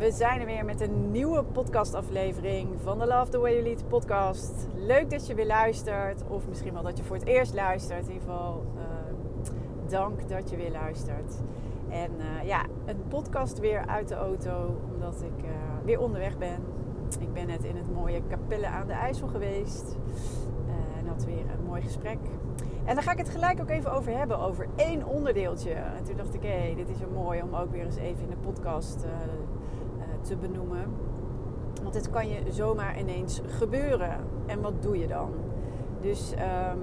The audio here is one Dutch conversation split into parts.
we zijn er weer met een nieuwe podcastaflevering van de Love the Way You Lead podcast. Leuk dat je weer luistert, of misschien wel dat je voor het eerst luistert. In ieder geval, uh, dank dat je weer luistert. En uh, ja, een podcast weer uit de auto, omdat ik uh, weer onderweg ben. Ik ben net in het mooie Capelle aan de IJssel geweest. en had weer een mooi gesprek. En daar ga ik het gelijk ook even over hebben, over één onderdeeltje. En toen dacht ik, hé, hey, dit is een mooi om ook weer eens even in de podcast te benoemen. Want dit kan je zomaar ineens gebeuren. En wat doe je dan? Dus um,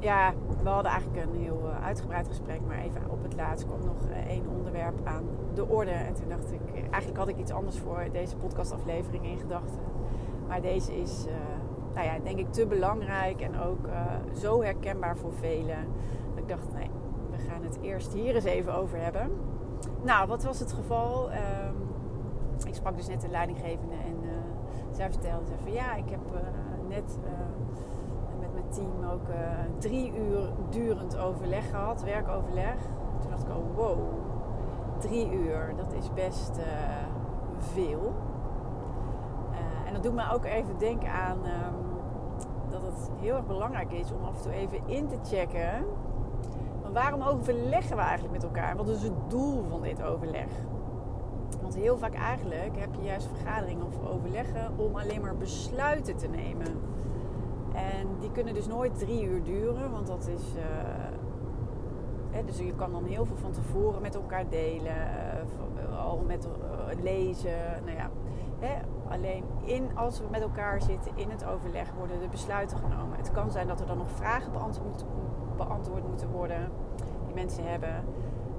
ja, we hadden eigenlijk een heel uh, uitgebreid gesprek. Maar even op het laatst kwam nog één onderwerp aan de orde. En toen dacht ik, eigenlijk had ik iets anders voor deze podcastaflevering in gedachten. Maar deze is nou ja, denk ik te belangrijk en ook zo herkenbaar voor velen. Dat ik dacht, nee, we gaan het eerst hier eens even over hebben. Nou, wat was het geval? Uh, ik sprak dus net de leidinggevende en uh, zij vertelde van ja, ik heb uh, net met mijn team ook drie uur durend overleg gehad, werkoverleg. Toen dacht ik, oh wow, drie uur, dat is best veel. en dat doet me ook even denken aan um, dat het heel erg belangrijk is om af en toe even in te checken. Waarom overleggen we eigenlijk met elkaar? Wat is het doel van dit overleg? Want heel vaak eigenlijk heb je juist vergaderingen of overleggen om alleen maar besluiten te nemen. En die kunnen dus nooit drie uur duren, want dat is. Uh, hè, dus je kan dan heel veel van tevoren met elkaar delen, uh, al met lezen. Nou ja, hè, Alleen in, als we met elkaar zitten in het overleg worden de besluiten genomen. Het kan zijn dat er dan nog vragen beantwoord moeten worden die mensen hebben.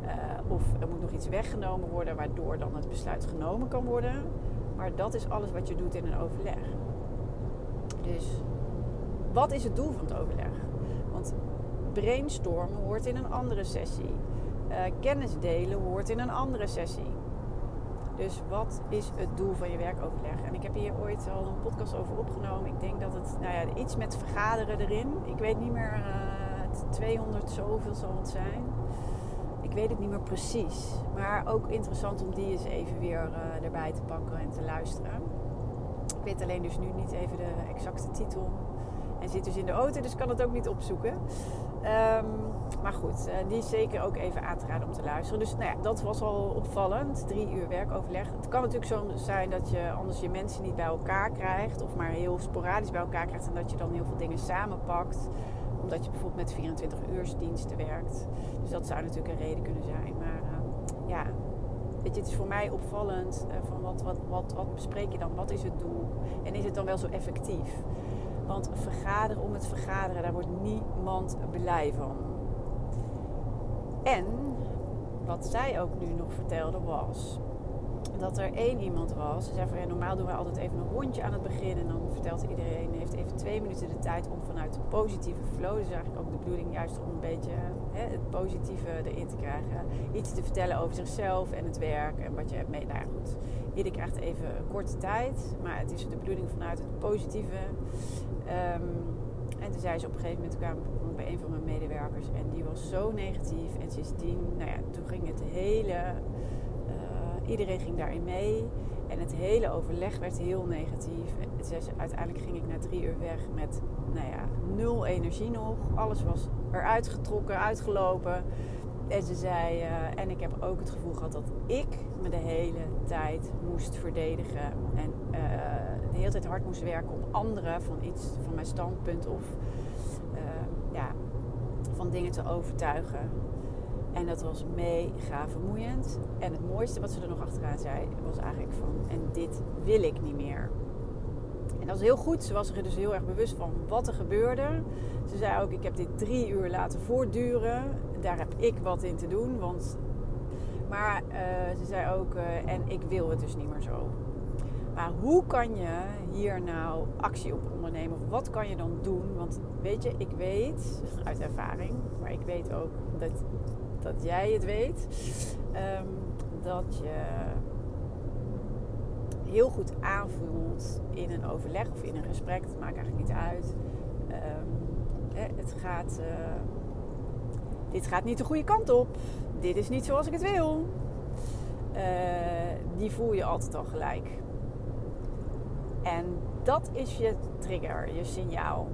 Uh, of er moet nog iets weggenomen worden waardoor dan het besluit genomen kan worden. Maar dat is alles wat je doet in een overleg. Dus wat is het doel van het overleg? Want brainstormen hoort in een andere sessie. Uh, kennis delen hoort in een andere sessie. Dus wat is het doel van je werkoverleg? En ik heb hier ooit al een podcast over opgenomen. Ik denk dat het, nou ja, iets met vergaderen erin. Ik weet niet meer, uh, 200 zoveel zal het zijn. Weet het niet meer precies. Maar ook interessant om die eens even weer uh, erbij te pakken en te luisteren. Ik weet alleen dus nu niet even de exacte titel. En zit dus in de auto, dus kan het ook niet opzoeken. Um, maar goed, uh, die is zeker ook even aan te raden om te luisteren. Dus nou ja, dat was al opvallend. Drie uur werkoverleg. Het kan natuurlijk zo zijn dat je anders je mensen niet bij elkaar krijgt. Of maar heel sporadisch bij elkaar krijgt. En dat je dan heel veel dingen samenpakt. Omdat je bijvoorbeeld met 24 uursdiensten werkt. Dus dat zou natuurlijk een reden kunnen zijn. Maar uh, ja, weet je, het is voor mij opvallend. Uh, van wat, wat, wat, wat bespreek je dan? Wat is het doel? En is het dan wel zo effectief? Want vergaderen om het vergaderen, daar wordt niemand blij van. En wat zij ook nu nog vertelde was dat er één iemand was. Ze zei van ja, normaal doen we altijd even een rondje aan het begin. En dan vertelt iedereen, heeft even twee minuten de tijd om vanuit de positieve flow. Dus eigenlijk ook de bedoeling juist om een beetje hè, het positieve erin te krijgen. Iets te vertellen over zichzelf en het werk en wat je hebt mee. Nou ja, goed. Ieder krijgt even korte tijd. Maar het is de bedoeling vanuit het positieve. Um, en toen zei ze op een gegeven moment, kwam bij een van mijn medewerkers en die was zo negatief. En sindsdien, nou ja, toen ging het hele, iedereen ging daarin mee. En het hele overleg werd heel negatief. Uiteindelijk ging ik na drie uur weg met, nou ja, nul energie nog. Alles was eruit getrokken, uitgelopen. En ze zei, uh, en ik heb ook het gevoel gehad dat ik me de hele tijd moest verdedigen. En uh, de hele tijd hard moest werken om anderen van iets, van mijn standpunt of uh, ja, van dingen te overtuigen. En dat was mega vermoeiend. En het mooiste wat ze er nog achteraan zei, was eigenlijk van... En dit wil ik niet meer. En dat is heel goed. Ze was er dus heel erg bewust van wat er gebeurde. Ze zei ook, ik heb dit drie uur laten voortduren. Daar heb ik wat in te doen. Want... Maar uh, ze zei ook, uh, en ik wil het dus niet meer zo. Maar hoe kan je hier nou actie op ondernemen? Of wat kan je dan doen? Want weet je, ik weet uit ervaring, maar ik weet ook dat, dat jij het weet, um, dat je heel goed aanvoelt in een overleg of in een gesprek. Dat maakt eigenlijk niet uit. Um, het gaat, uh, dit gaat niet de goede kant op. Dit is niet zoals ik het wil. Uh, die voel je altijd al gelijk. En dat is je trigger, je signaal.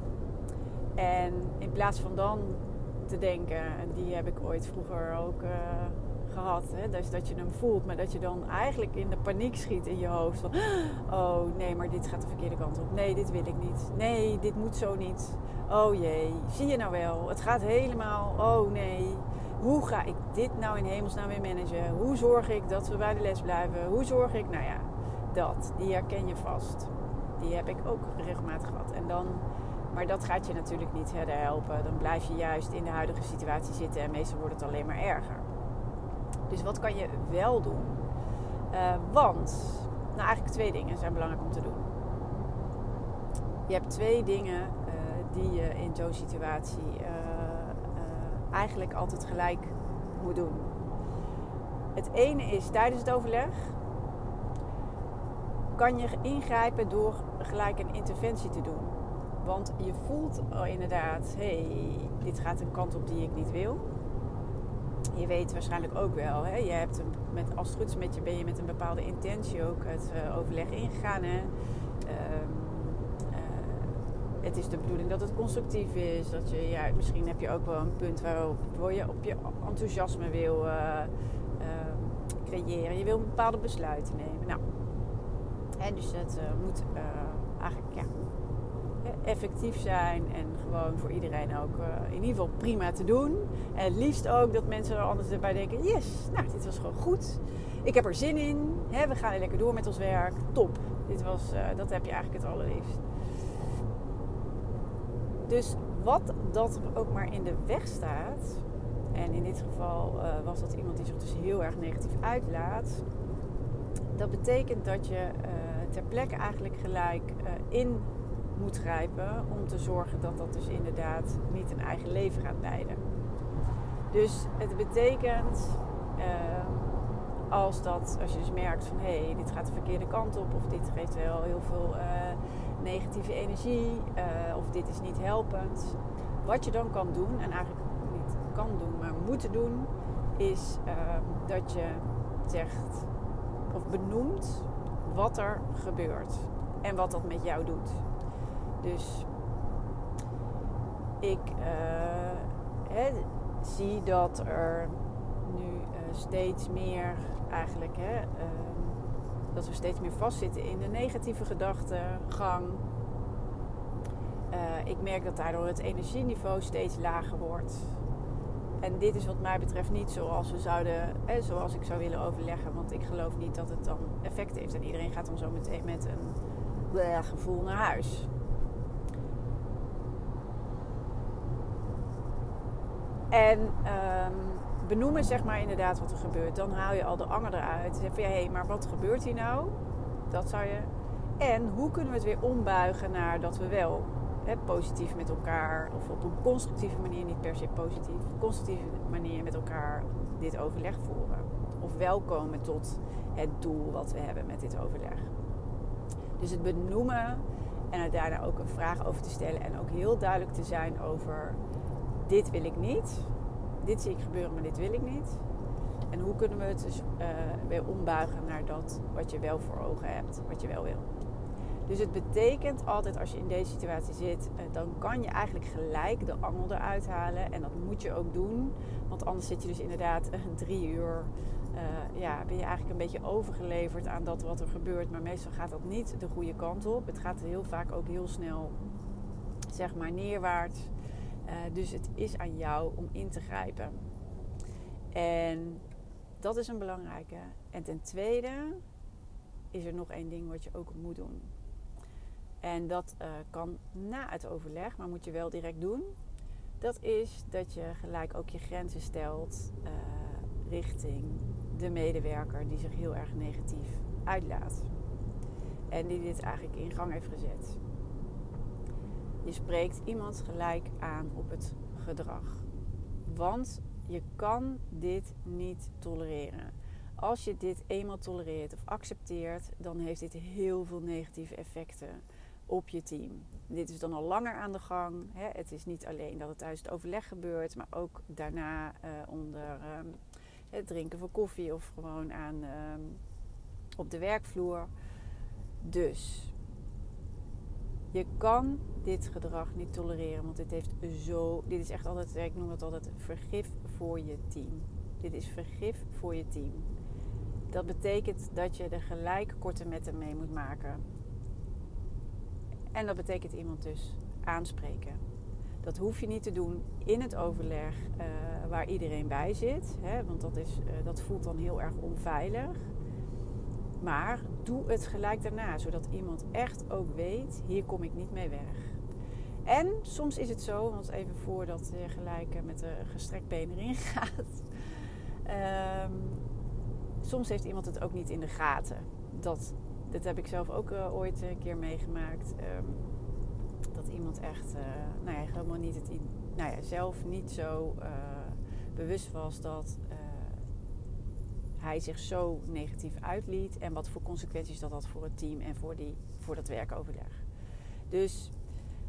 En in plaats van dan te denken, en die heb ik ooit vroeger ook uh, gehad, hè, dus dat je hem voelt, maar dat je dan eigenlijk in de paniek schiet in je hoofd. Van, oh nee, maar dit gaat de verkeerde kant op. Nee, dit wil ik niet. Nee, dit moet zo niet. Oh jee, zie je nou wel? Het gaat helemaal. Oh nee. Hoe ga ik dit nou in hemelsnaam weer managen? Hoe zorg ik dat we bij de les blijven? Hoe zorg ik, nou ja, dat, die herken je vast. Die heb ik ook regelmatig gehad. En dan, maar dat gaat je natuurlijk niet verder helpen. Dan blijf je juist in de huidige situatie zitten en meestal wordt het alleen maar erger. Dus wat kan je wel doen? Uh, want, nou eigenlijk twee dingen zijn belangrijk om te doen. Je hebt twee dingen uh, die je in zo'n situatie uh, eigenlijk altijd gelijk moet doen. Het ene is tijdens het overleg kan je ingrijpen door gelijk een interventie te doen. Want je voelt inderdaad, hey, dit gaat een kant op die ik niet wil. Je weet waarschijnlijk ook wel, hè? je hebt met, als het goed is met je, ben je met een bepaalde intentie ook het uh, overleg ingegaan. Hè? Um, uh, het is de bedoeling dat het constructief is. Dat je, ja, misschien heb je ook wel een punt waarop je op je enthousiasme wil uh, creëren. Je wil bepaalde besluiten nemen. Nou, Hè, dus het moet eigenlijk ja, effectief zijn en gewoon voor iedereen ook uh, in ieder geval prima te doen. En het liefst ook dat mensen er anders bij denken: yes, nou, dit was gewoon goed. Ik heb er zin in. Hè, we gaan lekker door met ons werk. Top. Dit was, dat heb je eigenlijk het allerliefst. Dus wat dat ook maar in de weg staat. En in dit geval was dat iemand die zich dus heel erg negatief uitlaat. Dat betekent dat je ter plekke eigenlijk gelijk in moet grijpen om te zorgen dat dat dus inderdaad niet een eigen leven gaat leiden. Dus het betekent uh, als, dat, als je dus merkt van hé, hey, dit gaat de verkeerde kant op of dit geeft wel heel veel uh, negatieve energie of dit is niet helpend. Wat je dan kan doen, en eigenlijk niet kan doen, maar moet doen, is dat je zegt of benoemt wat er gebeurt en wat dat met jou doet. Dus ik uh, zie dat er nu uh, steeds meer eigenlijk, hè, uh, dat we steeds meer vastzitten in de negatieve gedachtegang. ik merk dat daardoor het energieniveau steeds lager wordt. En dit is wat mij betreft niet zoals we zouden, eh, zoals ik zou willen overleggen. Want ik geloof niet dat het dan effect heeft. En iedereen gaat dan zo meteen met een gevoel naar huis. En um, benoemen zeg maar inderdaad wat er gebeurt. Dan haal je al de anger eruit. Zeg van hé, hey, maar wat gebeurt hier nou? Dat zou je... En hoe kunnen we het weer ombuigen naar dat we wel hè, positief met elkaar, of op een constructieve manier, niet per se positief, constructieve manier met elkaar dit overleg voeren. Of welkomen tot het doel wat we hebben met dit overleg. Dus het benoemen en er daarna ook een vraag over te stellen en ook heel duidelijk te zijn over dit wil ik niet, dit zie ik gebeuren, maar dit wil ik niet. En hoe kunnen we het dus uh, weer ombuigen naar dat wat je wel voor ogen hebt, wat je wel wil. Dus het betekent altijd als je in deze situatie zit, eh, dan kan je eigenlijk gelijk de angel eruit halen. En dat moet je ook doen. Want anders zit je dus inderdaad drie uur. Uh, ja, ben je eigenlijk een beetje overgeleverd aan dat wat er gebeurt. Maar meestal gaat dat niet de goede kant op. Het gaat heel vaak ook heel snel, zeg maar, neerwaarts. Uh, dus het is aan jou om in te grijpen. En dat is een belangrijke. En ten tweede is er nog één ding wat je ook moet doen. En dat uh, kan na het overleg, maar moet je wel direct doen. Dat is dat je gelijk ook je grenzen stelt uh, richting de medewerker die zich heel erg negatief uitlaat. En die dit eigenlijk in gang heeft gezet. Je spreekt iemand gelijk aan op het gedrag. Want je kan dit niet tolereren. Als je dit eenmaal tolereert of accepteert, dan heeft dit heel veel negatieve effecten op je team. Dit is dan al langer aan de gang. Het is niet alleen dat het tijdens het overleg gebeurt, maar ook daarna uh, onder um, het drinken van koffie of gewoon aan, um, op de werkvloer. Dus je kan dit gedrag niet tolereren, want dit heeft zo. Dit is echt altijd, ik noem het altijd vergif voor je team. Dit is vergif voor je team. Dat betekent dat je er gelijk korte metten mee moet maken. En dat betekent iemand dus aanspreken. Dat hoef je niet te doen in het overleg uh, waar iedereen bij zit. Hè, want dat, is, uh, dat voelt dan heel erg onveilig. Maar doe het gelijk daarna, zodat iemand echt ook weet: hier kom ik niet mee weg. En soms is het zo, want even voordat je gelijk met de gestrekt been erin gaat. Um, soms heeft iemand het ook niet in de gaten. Dat, dat heb ik zelf ook uh, ooit een keer meegemaakt. Um, dat iemand echt, uh, nou ja, helemaal niet het, nou ja, zelf niet zo bewust was dat hij zich zo negatief uitliet en wat voor consequenties dat had voor het team en voor, die, voor dat werkoverleg. Dus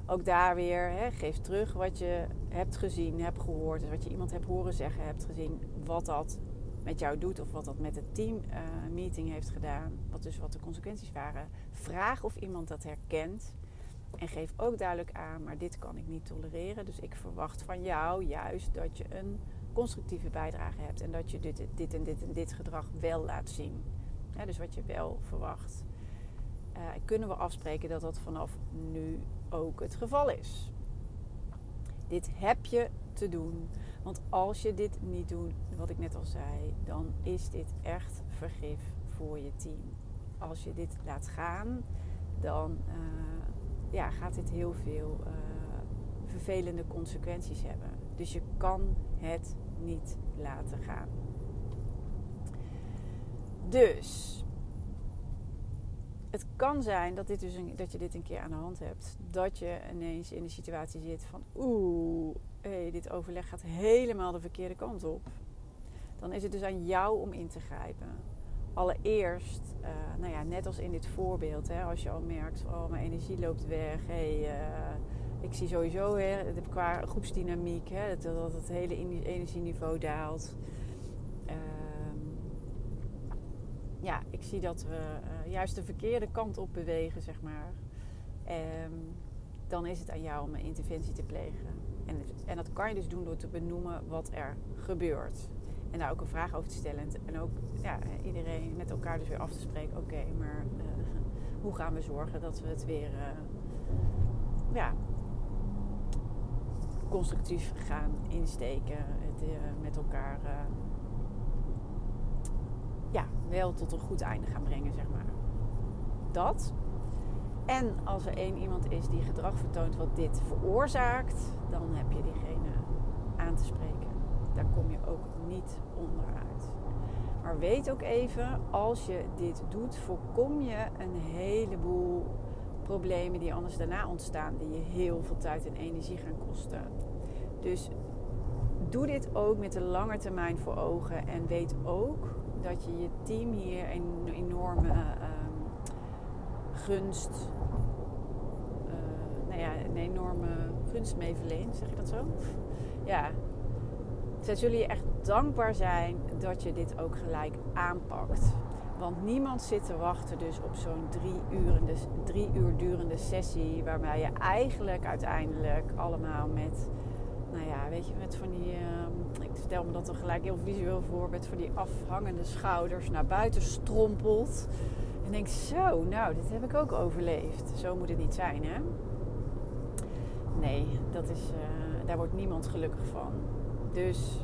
ook daar weer, hè, geef terug wat je hebt gezien, hebt gehoord, wat je iemand hebt horen zeggen, hebt gezien, wat dat met jou doet of wat dat met het team uh, meeting heeft gedaan, wat dus wat de consequenties waren. Vraag of iemand dat herkent en geef ook duidelijk aan, maar dit kan ik niet tolereren, dus ik verwacht van jou juist dat je een constructieve bijdrage hebt. En dat je dit, dit en dit en dit gedrag wel laat zien. dus wat je wel verwacht. Uh, kunnen we afspreken dat dat vanaf nu ook het geval is. Dit heb je te doen. Want als je dit niet doet, wat ik net al zei, dan is dit echt vergif voor je team. Als je dit laat gaan, dan uh, ja, gaat dit heel veel uh, vervelende consequenties hebben. Dus je kan het niet laten gaan. Dus het kan zijn dat, dit dus een, dat je dit een keer aan de hand hebt. Dat je ineens in de situatie zit van oeh, hey, dit overleg gaat helemaal de verkeerde kant op. Dan is het dus aan jou om in te grijpen. Allereerst, uh, nou ja, net als in dit voorbeeld, hè, als je al merkt, oh mijn energie loopt weg, hey, ik zie sowieso hè, qua groepsdynamiek hè, dat, dat het hele energieniveau daalt. Uh, ja, ik zie dat we uh, juist de verkeerde kant op bewegen, zeg maar. Um, dan is het aan jou om een interventie te plegen. En, en, dat kan je dus doen door te benoemen wat er gebeurt. En daar ook een vraag over te stellen. En ook ja, iedereen met elkaar dus weer af te spreken. Oké, maar uh, hoe gaan we zorgen dat we het weer uh, ja, constructief gaan insteken. Het uh, met elkaar uh, ja, wel tot een goed einde gaan brengen, zeg maar. Dat. En als er één iemand is die gedrag vertoont wat dit veroorzaakt, dan heb je diegene aan te spreken. Daar kom je ook niet onderuit. Maar weet ook even, als je dit doet, voorkom je een heleboel problemen die anders daarna ontstaan, die je heel veel tijd en energie gaan kosten. Dus doe dit ook met de lange termijn voor ogen en weet ook dat je je team hier een enorme uh, gunst, uh, nou ja, een enorme gunst mee verleent, zeg je dat zo? Ja, zij zullen je echt dankbaar zijn dat je dit ook gelijk aanpakt. Want niemand zit te wachten dus op zo'n drie, drie uur durende sessie. Waarbij je eigenlijk uiteindelijk allemaal met, nou ja, weet je, met van die. Uh, ik stel me dat er gelijk heel visueel voor. Met van die afhangende schouders naar buiten strompelt. En denk zo, nou, dit heb ik ook overleefd. Zo moet het niet zijn, hè? Nee, dat is, uh, daar wordt niemand gelukkig van. Dus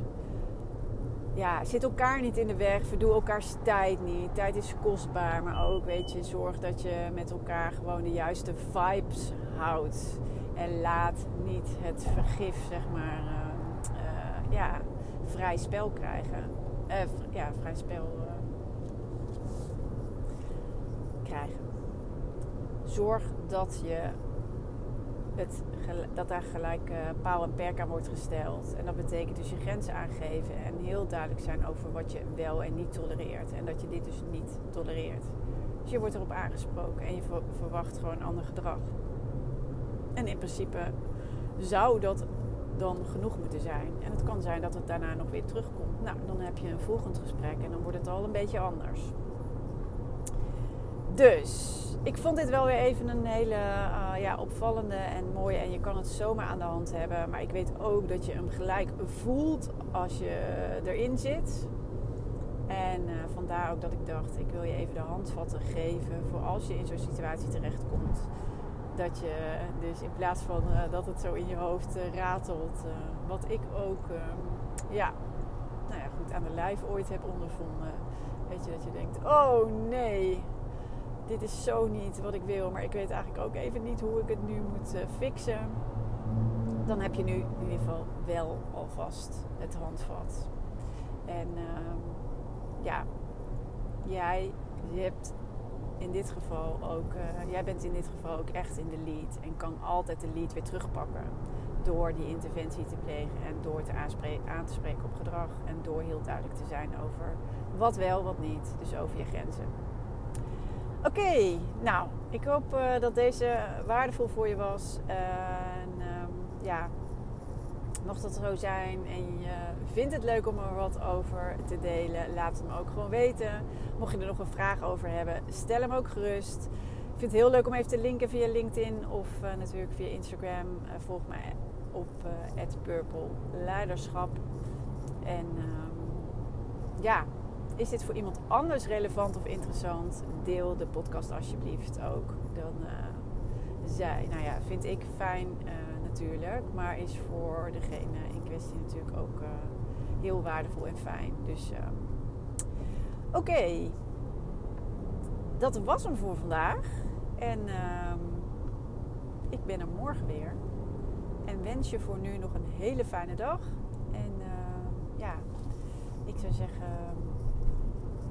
ja, zit elkaar niet in de weg. Verdoe elkaars tijd niet. Tijd is kostbaar. Maar ook, weet je, zorg dat je met elkaar gewoon de juiste vibes houdt. En laat niet het vergif, zeg maar, uh, ja, vrij spel krijgen. Uh, ja, vrij spel krijgen. Zorg dat je dat daar gelijk uh, paal en perk aan wordt gesteld. En dat betekent dus je grenzen aangeven en heel duidelijk zijn over wat je wel en niet tolereert. En dat je dit dus niet tolereert. Dus je wordt erop aangesproken en je verwacht gewoon ander gedrag. En in principe zou dat dan genoeg moeten zijn. En het kan zijn dat het daarna nog weer terugkomt. Nou, dan heb je een volgend gesprek en dan wordt het al een beetje anders. Dus ik vond dit wel weer even een hele uh, ja, opvallende en mooie. En je kan het zomaar aan de hand hebben. Maar ik weet ook dat je hem gelijk voelt als je erin zit. En uh, vandaar ook dat ik dacht, ik wil je even de handvatten geven voor als je in zo'n situatie terechtkomt. Dat je dus in plaats van uh, dat het zo in je hoofd ratelt, wat ik ook ja, nou ja, goed aan de lijf ooit heb ondervonden. Weet je, dat je denkt, oh nee, dit is zo niet wat ik wil, maar ik weet eigenlijk ook even niet hoe ik het nu moet uh, fixen. Dan heb je nu in ieder geval wel alvast het handvat. En uh, ja, jij hebt in dit geval ook, uh, jij bent in dit geval ook echt in de lead en kan altijd de lead weer terugpakken. Door die interventie te plegen en door te aan te spreken op gedrag en door heel duidelijk te zijn over wat wel, wat niet. Dus over je grenzen. Oké, nou, ik hoop uh, dat deze waardevol voor je was. en um, ja, mocht dat zo zijn en je vindt het leuk om er wat over te delen, laat het me ook gewoon weten. Mocht je er nog een vraag over hebben, stel hem ook gerust. Ik vind het heel leuk om even te linken via LinkedIn of uh, natuurlijk via Instagram. Uh, volg mij op uh, Purple Leiderschap. En um, ja, is dit voor iemand anders relevant of interessant? Deel de podcast alsjeblieft ook. Dan uh, zij, nou ja, vind ik fijn uh, natuurlijk, maar is voor degene in kwestie natuurlijk ook uh, heel waardevol en fijn. Dus oké, dat was hem voor vandaag. En ehm, ik ben er morgen weer. En wens je voor nu nog een hele fijne dag. En ja, ik zou zeggen